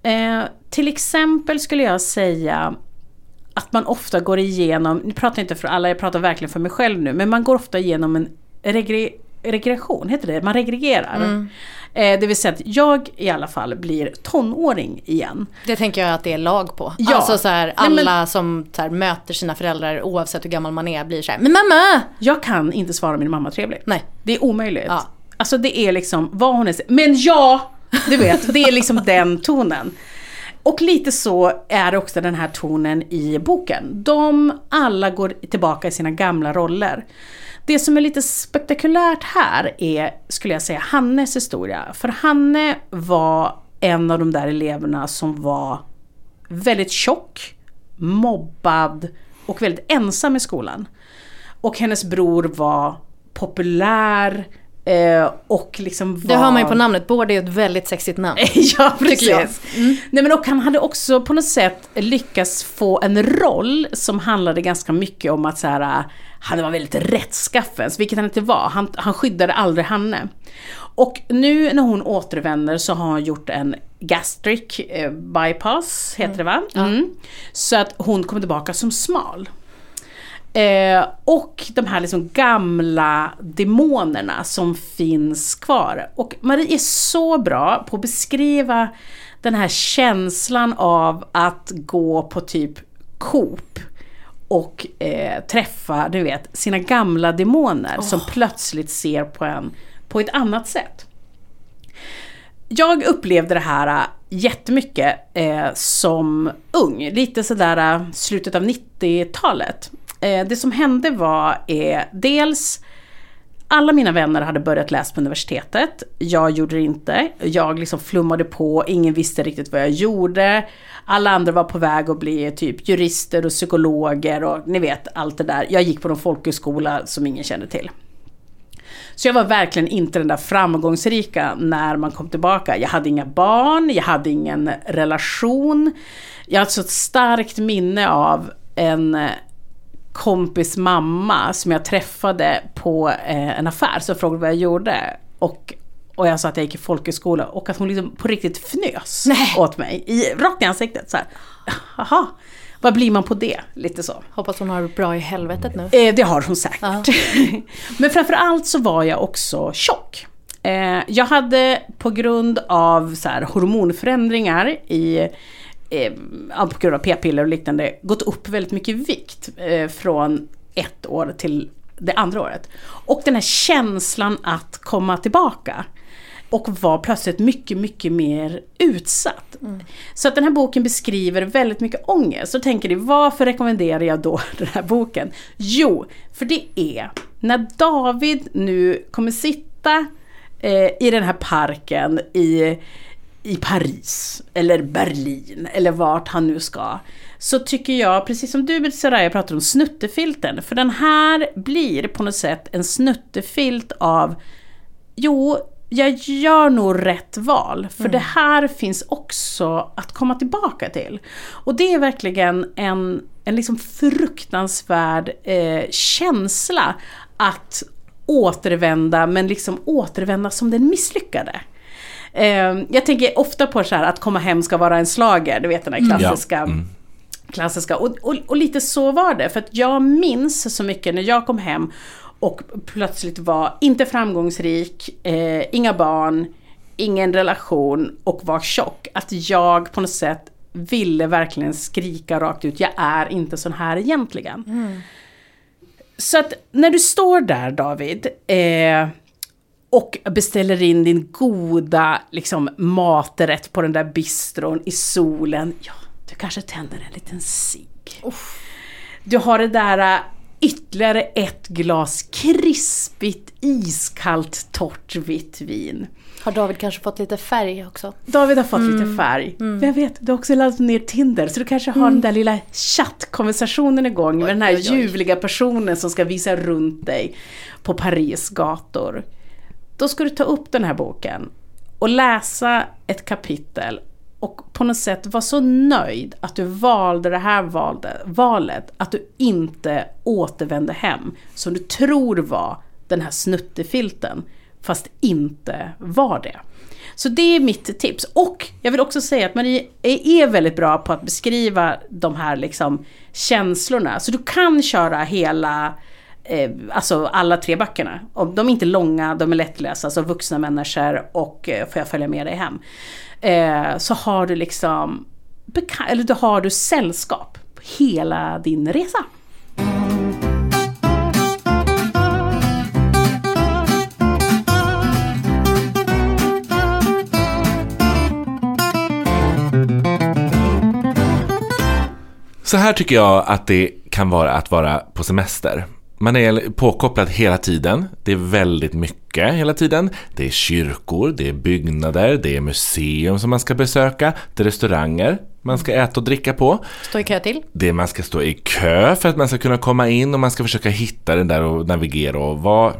Eh, till exempel skulle jag säga att man ofta går igenom, nu pratar jag inte för alla, jag pratar verkligen för mig själv nu, men man går ofta igenom en regre, regression, heter det? Man regregerar. Eh, det vill säga att jag i alla fall blir tonåring igen. Det tänker jag att det är lag på. Ja. Alltså så här, Nej, alla men- som så här, möter sina föräldrar oavsett hur gammal man är blir så här, men mamma! Jag kan inte svara min mamma trevligt. Nej. Det är omöjligt. Ja. Alltså det är liksom vad hon är. Men ja! Du vet, det är liksom den tonen. Och lite så är också den här tonen i boken. De alla går tillbaka i sina gamla roller. Det som är lite spektakulärt här är, skulle jag säga, Hannes historia. För Hanne var en av de där eleverna som var väldigt tjock, mobbad och väldigt ensam i skolan. Och hennes bror var populär, Eh, och liksom var... Det hör man ju på namnet, Bård är ju ett väldigt sexigt namn. ja, precis. jag. Nej, men och han hade också på något sätt lyckats få en roll som handlade ganska mycket om att så här, han var väldigt rättskaffen, vilket han inte var. Han, han skyddade aldrig Hanne. Och nu när hon återvänder så har hon gjort en gastric eh, bypass, heter det va? Mm. Så att hon kommer tillbaka som smal. Eh, och de här liksom gamla demonerna som finns kvar. Och Marie är så bra på att beskriva den här känslan av att gå på typ Coop och eh, träffa, du vet, sina gamla demoner som plötsligt ser på en på ett annat sätt. Jag upplevde det här äh, jättemycket eh, som ung, lite sådär äh, slutet av 90-talet. Eh, det som hände var eh, dels alla mina vänner hade börjat läsa på universitetet. Jag gjorde det inte. Jag liksom flummade på, ingen visste riktigt vad jag gjorde. Alla andra var på väg att bli eh, typ jurister och psykologer och ni vet allt det där. Jag gick på någon folkhögskola som ingen kände till. Så jag var verkligen inte den där framgångsrika när man kom tillbaka. Jag hade inga barn, jag hade ingen relation. Jag har alltså ett starkt minne av en kompis mamma som jag träffade på eh, en affär som frågade vad jag gjorde. Och, och jag sa att jag gick i folkhögskola och att hon liksom på riktigt fnös Nej. åt mig. I, rakt i ansiktet. Så här, Jaha, vad blir man på det? Lite så. Hoppas hon har det bra i helvetet nu. Eh, det har hon säkert. Men framförallt så var jag också tjock. Eh, jag hade på grund av så här, hormonförändringar i eh, på grund av p-piller och liknande gått upp väldigt mycket vikt eh, från ett år till det andra året. Och den här känslan att komma tillbaka och var plötsligt mycket, mycket mer utsatt. Så att den här boken beskriver väldigt mycket ångest. Så tänker ni, varför rekommenderar jag då den här boken? Jo, för det är när David nu kommer sitta eh, i den här parken i, i Paris eller Berlin eller vart han nu ska. Så tycker jag, precis som du Soraya pratar om snuttefilten, för den här blir på något sätt en snuttefilt av Jo, jag gör nog rätt val. För det här finns också att komma tillbaka till. Och det är verkligen en, en liksom fruktansvärd eh, känsla att återvända, men liksom återvända som den misslyckade. Eh, jag tänker ofta på så här att komma hem ska vara en slager, du vet den här klassiska Ja, mm. klassiska. Och, och, och lite så var det. För att jag minns så mycket när jag kom hem och plötsligt var inte framgångsrik, eh, inga barn, ingen relation och var tjock. Att jag på något sätt ville verkligen skrika rakt ut, jag är inte sån här egentligen. Så att när du står där David eh, och beställer in din goda liksom, maträtt på den där bistron i solen. Ja, du kanske tänder en liten cigg. Du har det där äh, ytterligare ett glas krispigt, iskallt, torrt vitt vin. Har David kanske fått lite färg också? David har fått lite färg. Vem vet, du har också laddat ner Tinder så du kanske har den där lilla chattkonversationen igång med den här oj, oj. ljuvliga personen som ska visa runt dig på Paris gator. Då ska du ta upp den här boken och läsa ett kapitel och på något sätt vara så nöjd att du valde det här valet, att du inte återvände hem som du tror var den här snuttefilten, fast inte var det. Så det är mitt tips. Och jag vill också säga att Marie är är väldigt bra på att beskriva de här liksom känslorna. Så du kan köra hela, eh, alltså alla tre böckerna. Och de är inte långa, de är lättlästa, alltså vuxna människor och eh, får jag följa med dig hem. Eh, så har du liksom, eller då har du sällskap på hela din resa. Så här tycker jag att det kan vara att vara på semester. Man är påkopplad hela tiden. Det är väldigt mycket hela tiden. Det är kyrkor, det är byggnader, det är museum som man ska besöka, det är restauranger man ska äta och dricka på. Stå i kö till? Det man ska stå i kö för att man ska kunna komma in och man ska försöka hitta den där och navigera och vara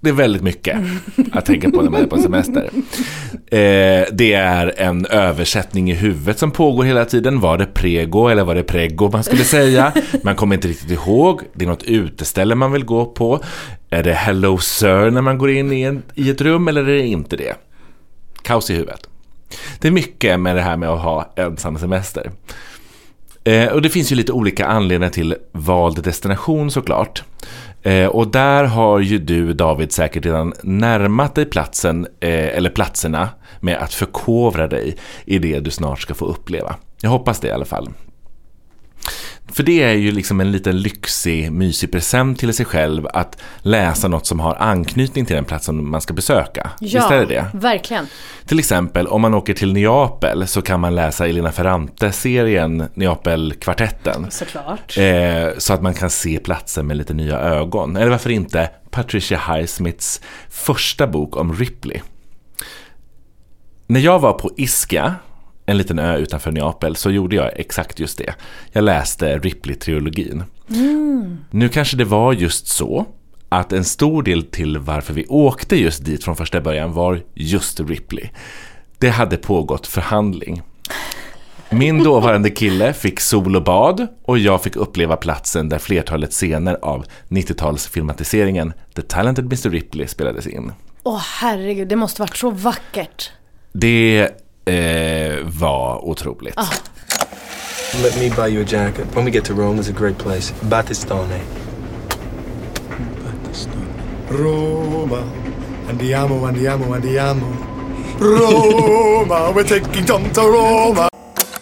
det är väldigt mycket att tänka på när man är på semester. Eh, det är en översättning i huvudet som pågår hela tiden. Var det prego eller var det prego man skulle säga? Man kommer inte riktigt ihåg. Det är något uteställe man vill gå på. Är det hello sir när man går in i, en, i ett rum eller är det inte det? Kaos i huvudet. Det är mycket med det här med att ha ensam semester. Eh, och det finns ju lite olika anledningar till vald destination såklart. Eh, och där har ju du David säkert redan närmat dig platsen, eh, eller platserna, med att förkovra dig i det du snart ska få uppleva. Jag hoppas det i alla fall. För det är ju liksom en liten lyxig, mysig present till sig själv att läsa något som har anknytning till den platsen man ska besöka. Ja, Visst är det det? verkligen. Till exempel om man åker till Neapel så kan man läsa Elena Ferrante-serien Neapel-kvartetten. Såklart. Eh, så att man kan se platsen med lite nya ögon. Eller varför inte Patricia Highsmiths första bok om Ripley. När jag var på Ischia, en liten ö utanför Neapel, så gjorde jag exakt just det. Jag läste Ripley-trilogin. Nu kanske det var just så att en stor del till varför vi åkte just dit från första början var just Ripley. Det hade pågått förhandling. Min dåvarande kille fick sol och bad och jag fick uppleva platsen där flertalet scener av 90-talsfilmatiseringen The Talented Mr Ripley spelades in. Åh herregud, det måste varit så vackert. Det eh, var otroligt. Let me buy you a jacket. When we get to Rome, there's a great place. Battistone. Roma, andiamo, andiamo, andiamo. Roma, we're taking Tom to Roma.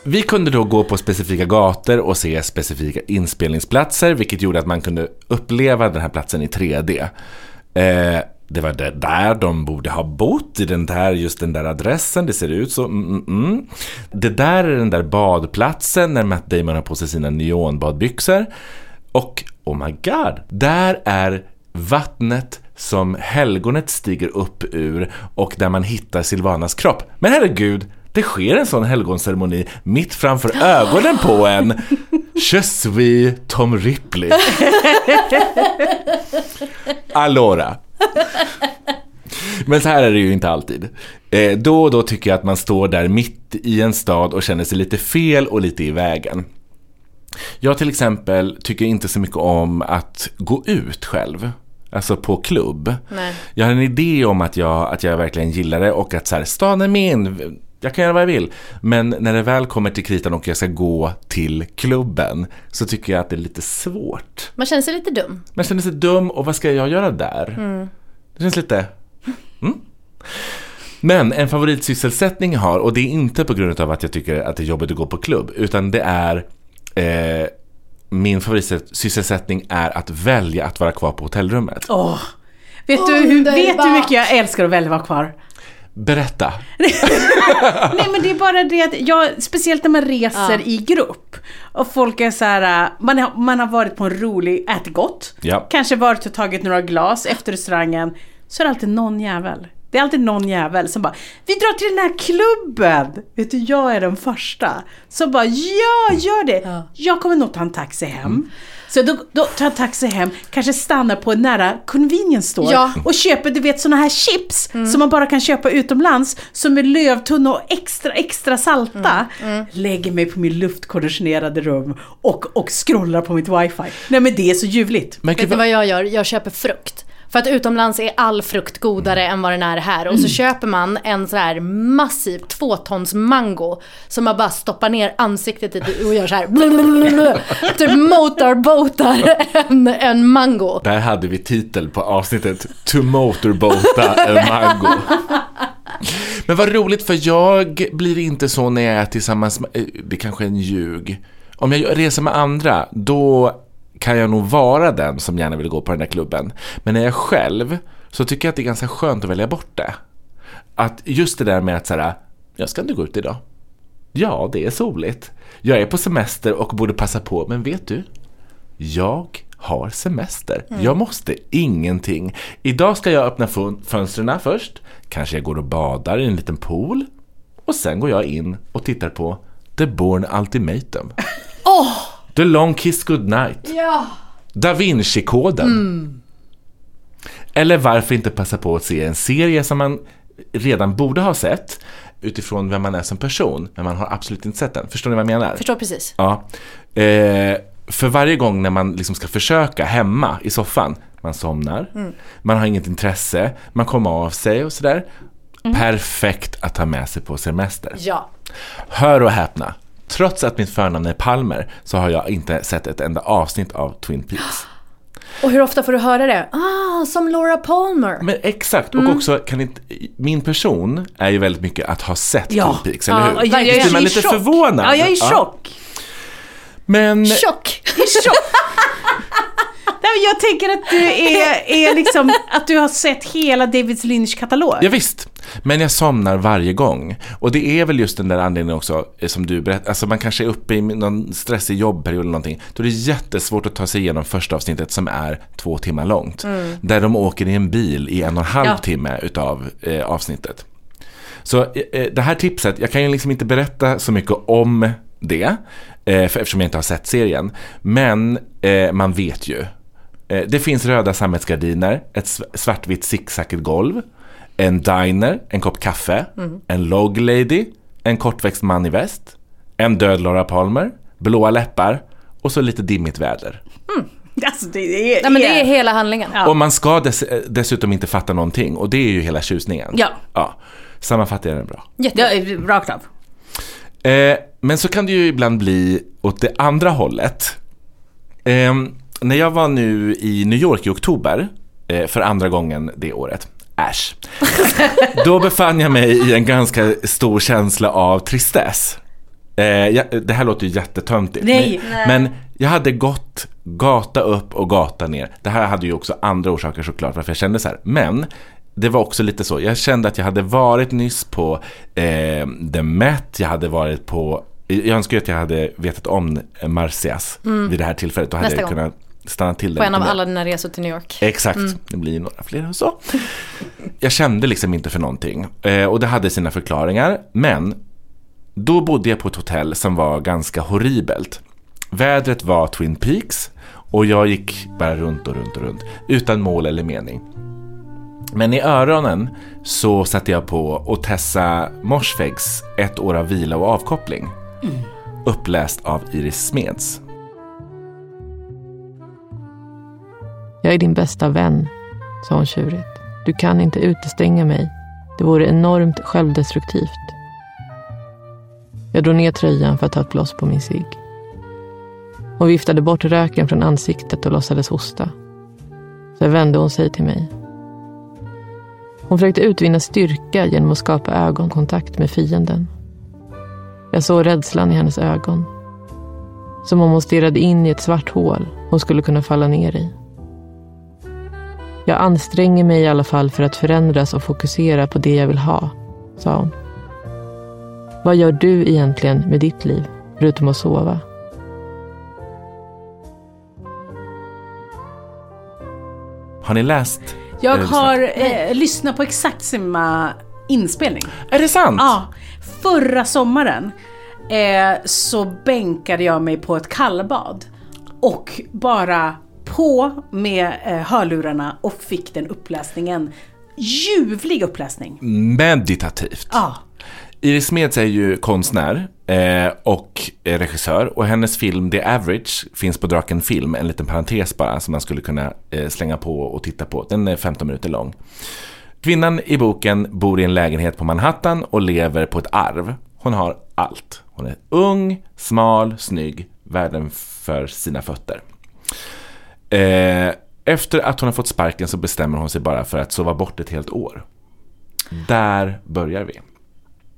Vi kunde då gå på specifika gator och se specifika inspelningsplatser, vilket gjorde att man kunde uppleva den här platsen i 3D. Eh, det var det där de borde ha bott, i den där, just den där adressen, det ser ut så. Mm, mm, mm. Det där är den där badplatsen när Matt Damon har på sig sina neonbadbyxor. Och, oh my god, där är vattnet som helgonet stiger upp ur och där man hittar Silvanas kropp. Men herregud, det sker en sån helgonceremoni mitt framför ögonen på en. Je suis Tom Ripley. Allora. Men så här är det ju inte alltid. Eh, då och då tycker jag att man står där mitt i en stad och känner sig lite fel och lite i vägen. Jag till exempel tycker inte så mycket om att gå ut själv. Alltså på klubb. Nej. Jag har en idé om att jag, att jag verkligen gillar det och att så här, stan är min, jag kan göra vad jag vill. Men när det väl kommer till kritan och jag ska gå till klubben så tycker jag att det är lite svårt. Man känner sig lite dum. Man känner sig dum och vad ska jag göra där? Det känns lite... Mm. Men en favoritsysselsättning jag har, och det är inte på grund av att jag tycker att det är jobbigt att gå på klubb, utan det är eh, min favoritsysselsättning är att välja att vara kvar på hotellrummet. Åh. Vet, du hur, vet du hur mycket jag älskar att välja vara kvar? Berätta. Nej men det är bara det att jag, speciellt när man reser i grupp och folk är så här, äh, man har, man har varit på en rolig, ätit gott, Ja. kanske varit och tagit några glas efter restaurangen, så är det alltid någon jävel. Det är alltid någon jävel som bara Vi drar till den här klubben! Vet du, jag är den första. Så bara ja, gör det! Jag kommer nog ta en taxi hem. Så då, då tar jag en taxi hem, kanske stannar på en nära convenience store Ja. och köper du vet såna här chips som man bara kan köpa utomlands som är lövtunna och extra extra salta. Lägger mig på min luftkonditionerade rum och, och scrollar på mitt wifi. Nej men det är så ljuvligt. Men Vet vad- vad jag gör? Jag köper frukt. För att utomlands är all frukt godare än vad den är här. Och så köper man en sån här massiv tvåtons mango. Som man bara stoppar ner ansiktet i och gör så här. blablabla. Typ motorboatar en, en mango. Där hade vi titel på avsnittet To motorboata en mango. Men vad roligt för jag blir inte så när jag är tillsammans med, eh, det kanske är en ljug. Om jag reser med andra, då kan jag nog vara den som gärna vill gå på den där klubben. Men när jag själv så tycker jag att det är ganska skönt att välja bort det. Att just det där med att säga, jag ska inte gå ut idag. Ja, det är soligt. Jag är på semester och borde passa på, men vet du? Jag har semester. Jag måste ingenting. Idag ska jag öppna fön- fönstren först. Kanske jag går och badar i en liten pool. Och sen går jag in och tittar på The Born Ultimatum. The Long Kiss Goodnight. Ja. Da Vinci-koden. Eller varför inte passa på att se en serie som man redan borde ha sett utifrån vem man är som person, men man har absolut inte sett den. Förstår ni vad jag menar? Förstår precis. Ja. Eh, för varje gång när man liksom ska försöka hemma i soffan, man somnar, man har inget intresse, man kommer av sig och sådär. Perfekt att ta med sig på semester. Ja. Hör och häpna. Trots att mitt förnamn är Palmer så har jag inte sett ett enda avsnitt av Twin Peaks. Och hur ofta får du höra det? Ah, som Laura Palmer. Men exakt, och också kan inte, min person är ju väldigt mycket att ha sett Ja. Twin Peaks, eller hur? Ja, jag- jag- Visst jag är man är i lite chock. förvånad? Ja, jag är i chock. Men Tjock! Nej, men jag tänker att du är, är liksom, att du har sett hela David Lynch-katalog. Ja, visst, men jag somnar varje gång. Och det är väl just den där anledningen också eh, som du berättade. Alltså man kanske är uppe i någon stressig jobbperiod eller någonting. Då är det jättesvårt att ta sig igenom första avsnittet som är två timmar långt. Där de åker i en bil i en och en halv Ja. timme utav eh, avsnittet. Så eh, eh, det här tipset, jag kan ju liksom inte berätta så mycket om det. Eh, för, eftersom jag inte har sett serien. Men man vet ju. Eh, det finns röda sammetsgardiner, ett sv- svartvitt zigzackat golv, en diner, en kopp kaffe, en log lady, en kortväxt man i väst, en död Laura Palmer, blåa läppar och så lite dimmigt väder. Alltså, det är, Nej men det är hela handlingen. Ja. Och man ska dess, eh, dessutom inte fatta någonting och det är ju hela tjusningen. Ja. ja. Sammanfattar jag den bra. Ja, rakt av. Eh, men så kan det ju ibland bli åt det andra hållet. Eh, när jag var nu i New York i oktober, eh, för andra gången det året, äsch. Då befann jag mig i en ganska stor känsla av tristess. Eh, det här låter ju jättetöntigt. Nej. men, men jag hade gått gata upp och gata ner. Det här hade ju också andra orsaker såklart varför jag kände så här. Men det var också lite så. Jag kände att jag hade varit nyss på eh, The Met. Jag hade varit på jag önskar ju att jag hade vetat om Marcias vid det här tillfället. Då hade Nästa jag gång. Stanna till På en av alla dina resor till New York. Exakt, det blir några fler och så. Jag kände liksom inte för någonting. Eh, och det hade sina förklaringar. Men då bodde jag på ett hotell som var ganska horribelt. Vädret var Twin Peaks och jag gick bara runt och runt och runt utan mål eller mening. Men i öronen så satte jag på och testa Morsfegs Ett år av vila och avkoppling. Uppläst av Iris Smeds. Jag är din bästa vän, sa hon tjurigt. Du kan inte utestänga mig. Det vore enormt självdestruktivt. Jag drog ner tröjan för att ta ett bloss på min cigg. Hon viftade bort röken från ansiktet och låtsades hosta. Sen vände hon sig till mig. Hon försökte utvinna styrka genom att skapa ögonkontakt med fienden. Jag såg rädslan i hennes ögon. Som om hon stirrade in i ett svart hål hon skulle kunna falla ner i. Jag anstränger mig i alla fall för att förändras och fokusera på det jag vill ha, sa hon. Vad gör du egentligen med ditt liv, förutom att sova? Har ni läst? Jag eller har eh, lyssnat på exakt samma inspelning. Är det sant? Ja, förra sommaren eh, så bänkade jag mig på ett kallbad. Och bara på med eh, hörlurarna och fick den uppläsningen. Ljuvlig uppläsning. Meditativt. Ja. Iris Smeds är ju konstnär eh, och regissör och hennes film The Average finns på Draken Film, en liten parentes bara som man skulle kunna eh, slänga på och titta på. Den är 15 minuter lång. Kvinnan i boken bor i en lägenhet på Manhattan och lever på ett arv. Hon har allt. Hon är ung, smal, snygg, världen för sina fötter. Eh, efter att hon har fått sparken så bestämmer hon sig bara för att sova bort ett helt år. Där börjar vi.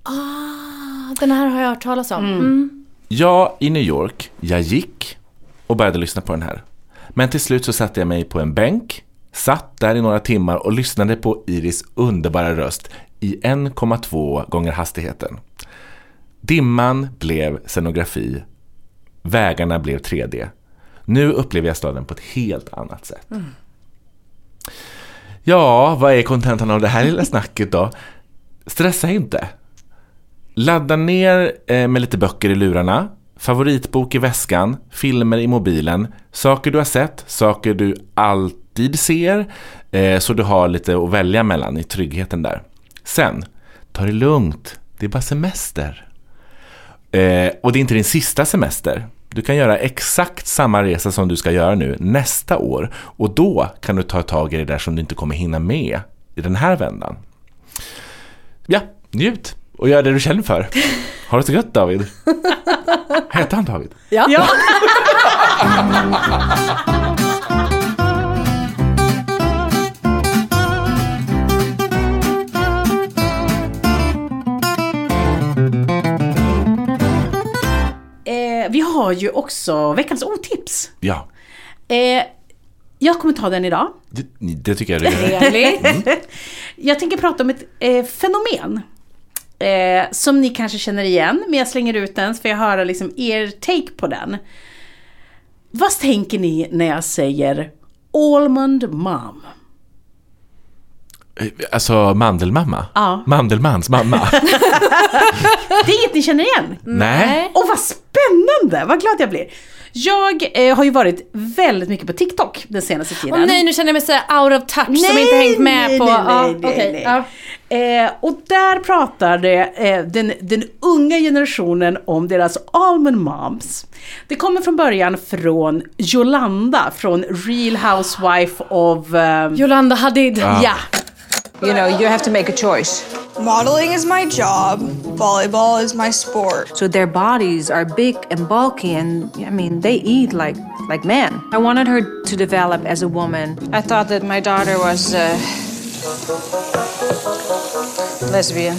Ah, den här har jag hört talas om. Mm. Jag i New York, jag gick och började lyssna på den här. Men till slut så satte jag mig på en bänk, satt där i några timmar och lyssnade på Iris underbara röst i 1,2 gånger hastigheten. Dimman blev scenografi, vägarna blev 3D. Nu upplever jag staden på ett helt annat sätt. Ja, vad är kontentan av det här lilla snacket då? Stressa inte. Ladda ner eh, med lite böcker i lurarna, favoritbok i väskan, filmer i mobilen, saker du har sett, saker du allt alltid ser. Eh, så du har lite att välja mellan i tryggheten där. Sen, ta det lugnt. Det är bara semester. Eh, och det är inte din sista semester. Du kan göra exakt samma resa som du ska göra nu nästa år. Och då kan du ta tag i det där som du inte kommer hinna med i den här vändan. Ja, njut och gör det du känner för. Ha det så gött David. Hette han David? Ja. Ja. vi har ju också veckans otips. Ja, Eh, jag kommer ta den idag. det, det tycker jag du. Trevligt. Jag tänker prata om ett eh, fenomen. Eh, som ni kanske känner igen, men jag slänger ut den för jag höra liksom er take på den. Vad tänker ni när jag säger Almond Mom? Alltså mandelmamma? Ja. Mandelmans mamma? Det är inget ni känner igen? Nej. Och vad spännande! Vad glad jag blir. Jag eh, har ju varit väldigt mycket på TikTok den senaste tiden. Åh nej, nu känner jag mig så out of touch som inte hängt med nej, på... Nej, ja, nej, nej, okej, nej. ja. Eh, och där pratar det, eh, den, den unga generationen om deras almond moms. Det kommer från början från Yolanda från Real Housewife of... ehm, Yolanda Hadid. ja. You know, you have to make a choice. Modeling is my job, volleyball is my sport. So their bodies are big and bulky, and I mean, they eat like like men. I wanted her to develop as a woman. I thought that my daughter was uh, lesbian.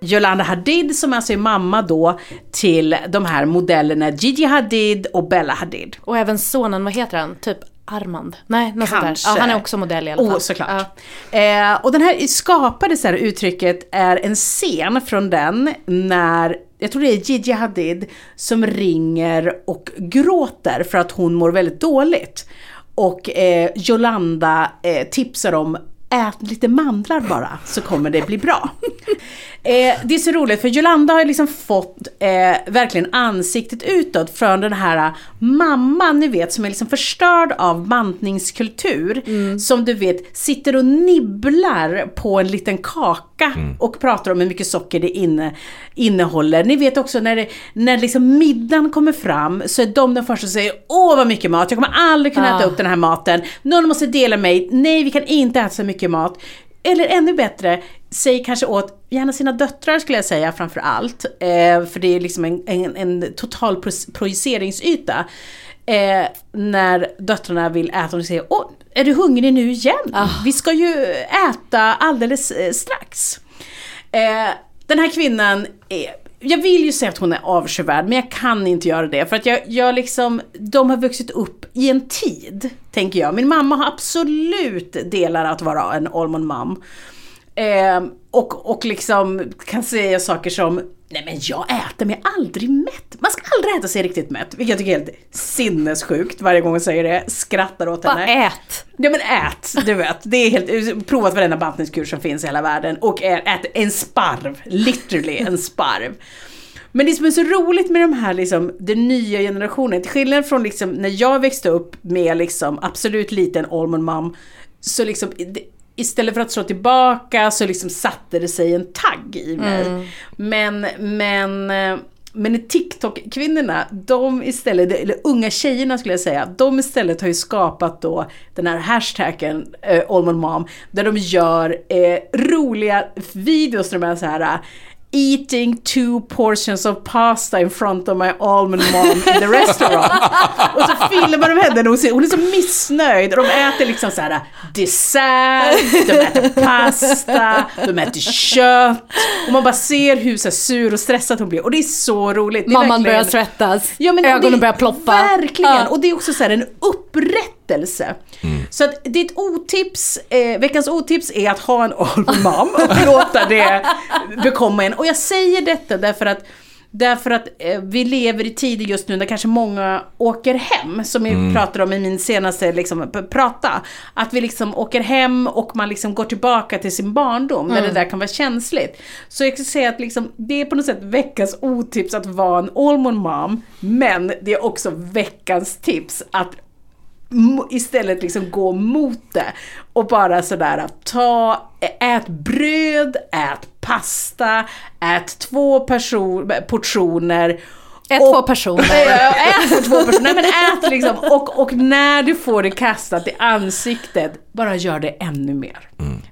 Yolanda Hadid som alltså är mamma då till de här modellerna Gigi Hadid och Bella Hadid. Och även sonen, vad heter han? Typ Armand? Nej, något sånt där. Ja, han är också modell i alla fall. Oh, såklart. Eh, och den här skapade så här uttrycket är en scen från den när, jag tror det är Gigi Hadid som ringer och gråter för att hon mår väldigt dåligt. Och eh, Jolanda eh, tipsar om Ät lite mandlar bara så kommer det bli bra. Eh, det är så roligt för Jolanda har liksom fått eh, verkligen ansiktet utåt från den här mamman ni vet som är liksom förstörd av bantningskultur. Som du vet sitter och nibblar på en liten kaka och pratar om hur mycket socker det inne, innehåller. Ni vet också när, det, när liksom middagen kommer fram så är de den första som säger Åh vad mycket mat, jag kommer aldrig kunna Ah. äta upp den här maten. Någon måste dela mig, nej vi kan inte äta så mycket mat. Eller ännu bättre, säg kanske åt gärna sina döttrar skulle jag säga framför allt. Eh, för det är liksom en, en, en total pro- projiceringsyta. Eh, när döttrarna vill äta och säger Åh, är du hungrig nu igen? Vi ska ju äta alldeles eh, strax. Eh, den här kvinnan är jag vill ju säga att hon är avskyvärd, men jag kan inte göra det. För att jag, jag liksom, de har vuxit upp i en tid, tänker jag. Min mamma har absolut delar att vara en almond mom. Eh, och, och liksom kan säga saker som Nej men jag äter mig aldrig mätt. Man ska aldrig äta sig riktigt mätt. Vilket jag tycker är helt sinnessjukt varje gång jag säger det. Skrattar åt Bara henne. ät. Ja men ät, du vet. Det är helt, provat varenda bantningskur som finns i hela världen. Och ät en sparv, literally en sparv. Men det som är så roligt med de här liksom, den nya generationen, till skillnad från liksom när jag växte upp med liksom absolut liten almond mom, så liksom istället för att slå tillbaka så liksom satte det sig en tagg i mig. Men, men, eh, men TikTok-kvinnorna, de istället, eller unga tjejerna skulle jag säga, de istället har ju skapat då den här hashtaggen eh, Mom, där de gör eh, roliga videos där de är så här eh, Eating two portions of pasta in front of my almond mom in the restaurant. och så filmar de henne och hon ser- hon är så missnöjd. Och de äter liksom så här dessert, de äter pasta, de äter kött. Och man bara ser hur så sur och stressad hon blir. Och det är så roligt. Det Mamman verkligen- börjar svettas, Ja, men ögonen det- börjar ploppa. Verkligen! Ja. Och det är också så här en upprättelse. Så att ditt otips, eh, veckans otips är att ha en almond mom och låta det bekomma en. Och jag säger detta därför att Därför att eh, vi lever i tider just nu där kanske många åker hem, som vi pratade om i min senaste liksom, prata. Att vi liksom åker hem och man liksom går tillbaka till sin barndom, där det där kan vara känsligt. Så jag kan säga att liksom, det är på något sätt veckans otips att vara en almond mom, men det är också veckans tips att istället liksom gå mot det. Och bara sådär, ta, ät bröd, ät pasta, ät två person, portioner. Ät och- två personer. Ja, ät två personer. Nej, men ät liksom. Och, och när du får det kastat i ansiktet, bara gör det ännu mer.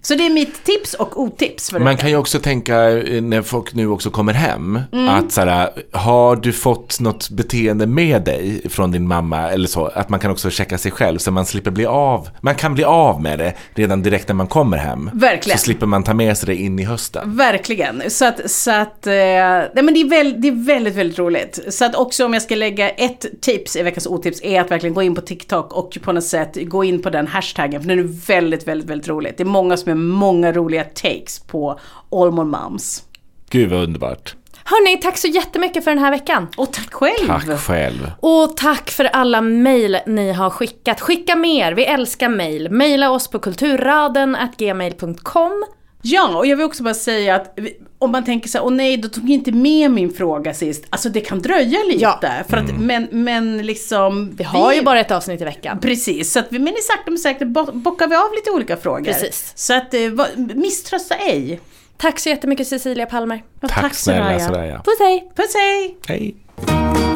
Så det är mitt tips och otips för Man kan ju också tänka eh, när folk nu också kommer hem Mm. att så här, har du fått något beteende med dig från din mamma eller så att man kan också checka sig själv så man slipper bli av. Man kan bli av med det redan direkt när man kommer hem. Verkligen. Så slipper man ta med sig det in i hösten. Verkligen. Så att, så att eh, nej men det är, väl, det är väldigt, väldigt roligt. Så att också om jag ska lägga ett tips i veckans otips är att verkligen gå in på TikTok och på något sätt gå in på den hashtaggen. För den är väldigt, väldigt, väldigt roligt. Det är många som gör många roliga takes på Allmon Moms. Gud vad underbart. Hörni, tack så jättemycket för den här veckan. Och tack själv. Tack själv. Och tack för alla mejl ni har skickat. Skicka mer, vi älskar mejl. Mejla oss på kulturraden.gmail.com. Ja, och jag vill också bara säga att vi- om man tänker så här, åh nej, då tog jag inte med min fråga sist. Alltså det kan dröja lite. För att, men, men liksom... Vi har ju bara ett avsnitt i veckan. Precis, så att vi, men i sakta men säkert bo- bockar vi av lite olika frågor. Precis. Så att, eh, va- misströsta ej. Tack så jättemycket Cecilia Palmer. Ja, Tack snälla Soraya. Puss hej! Puss hej! Hej.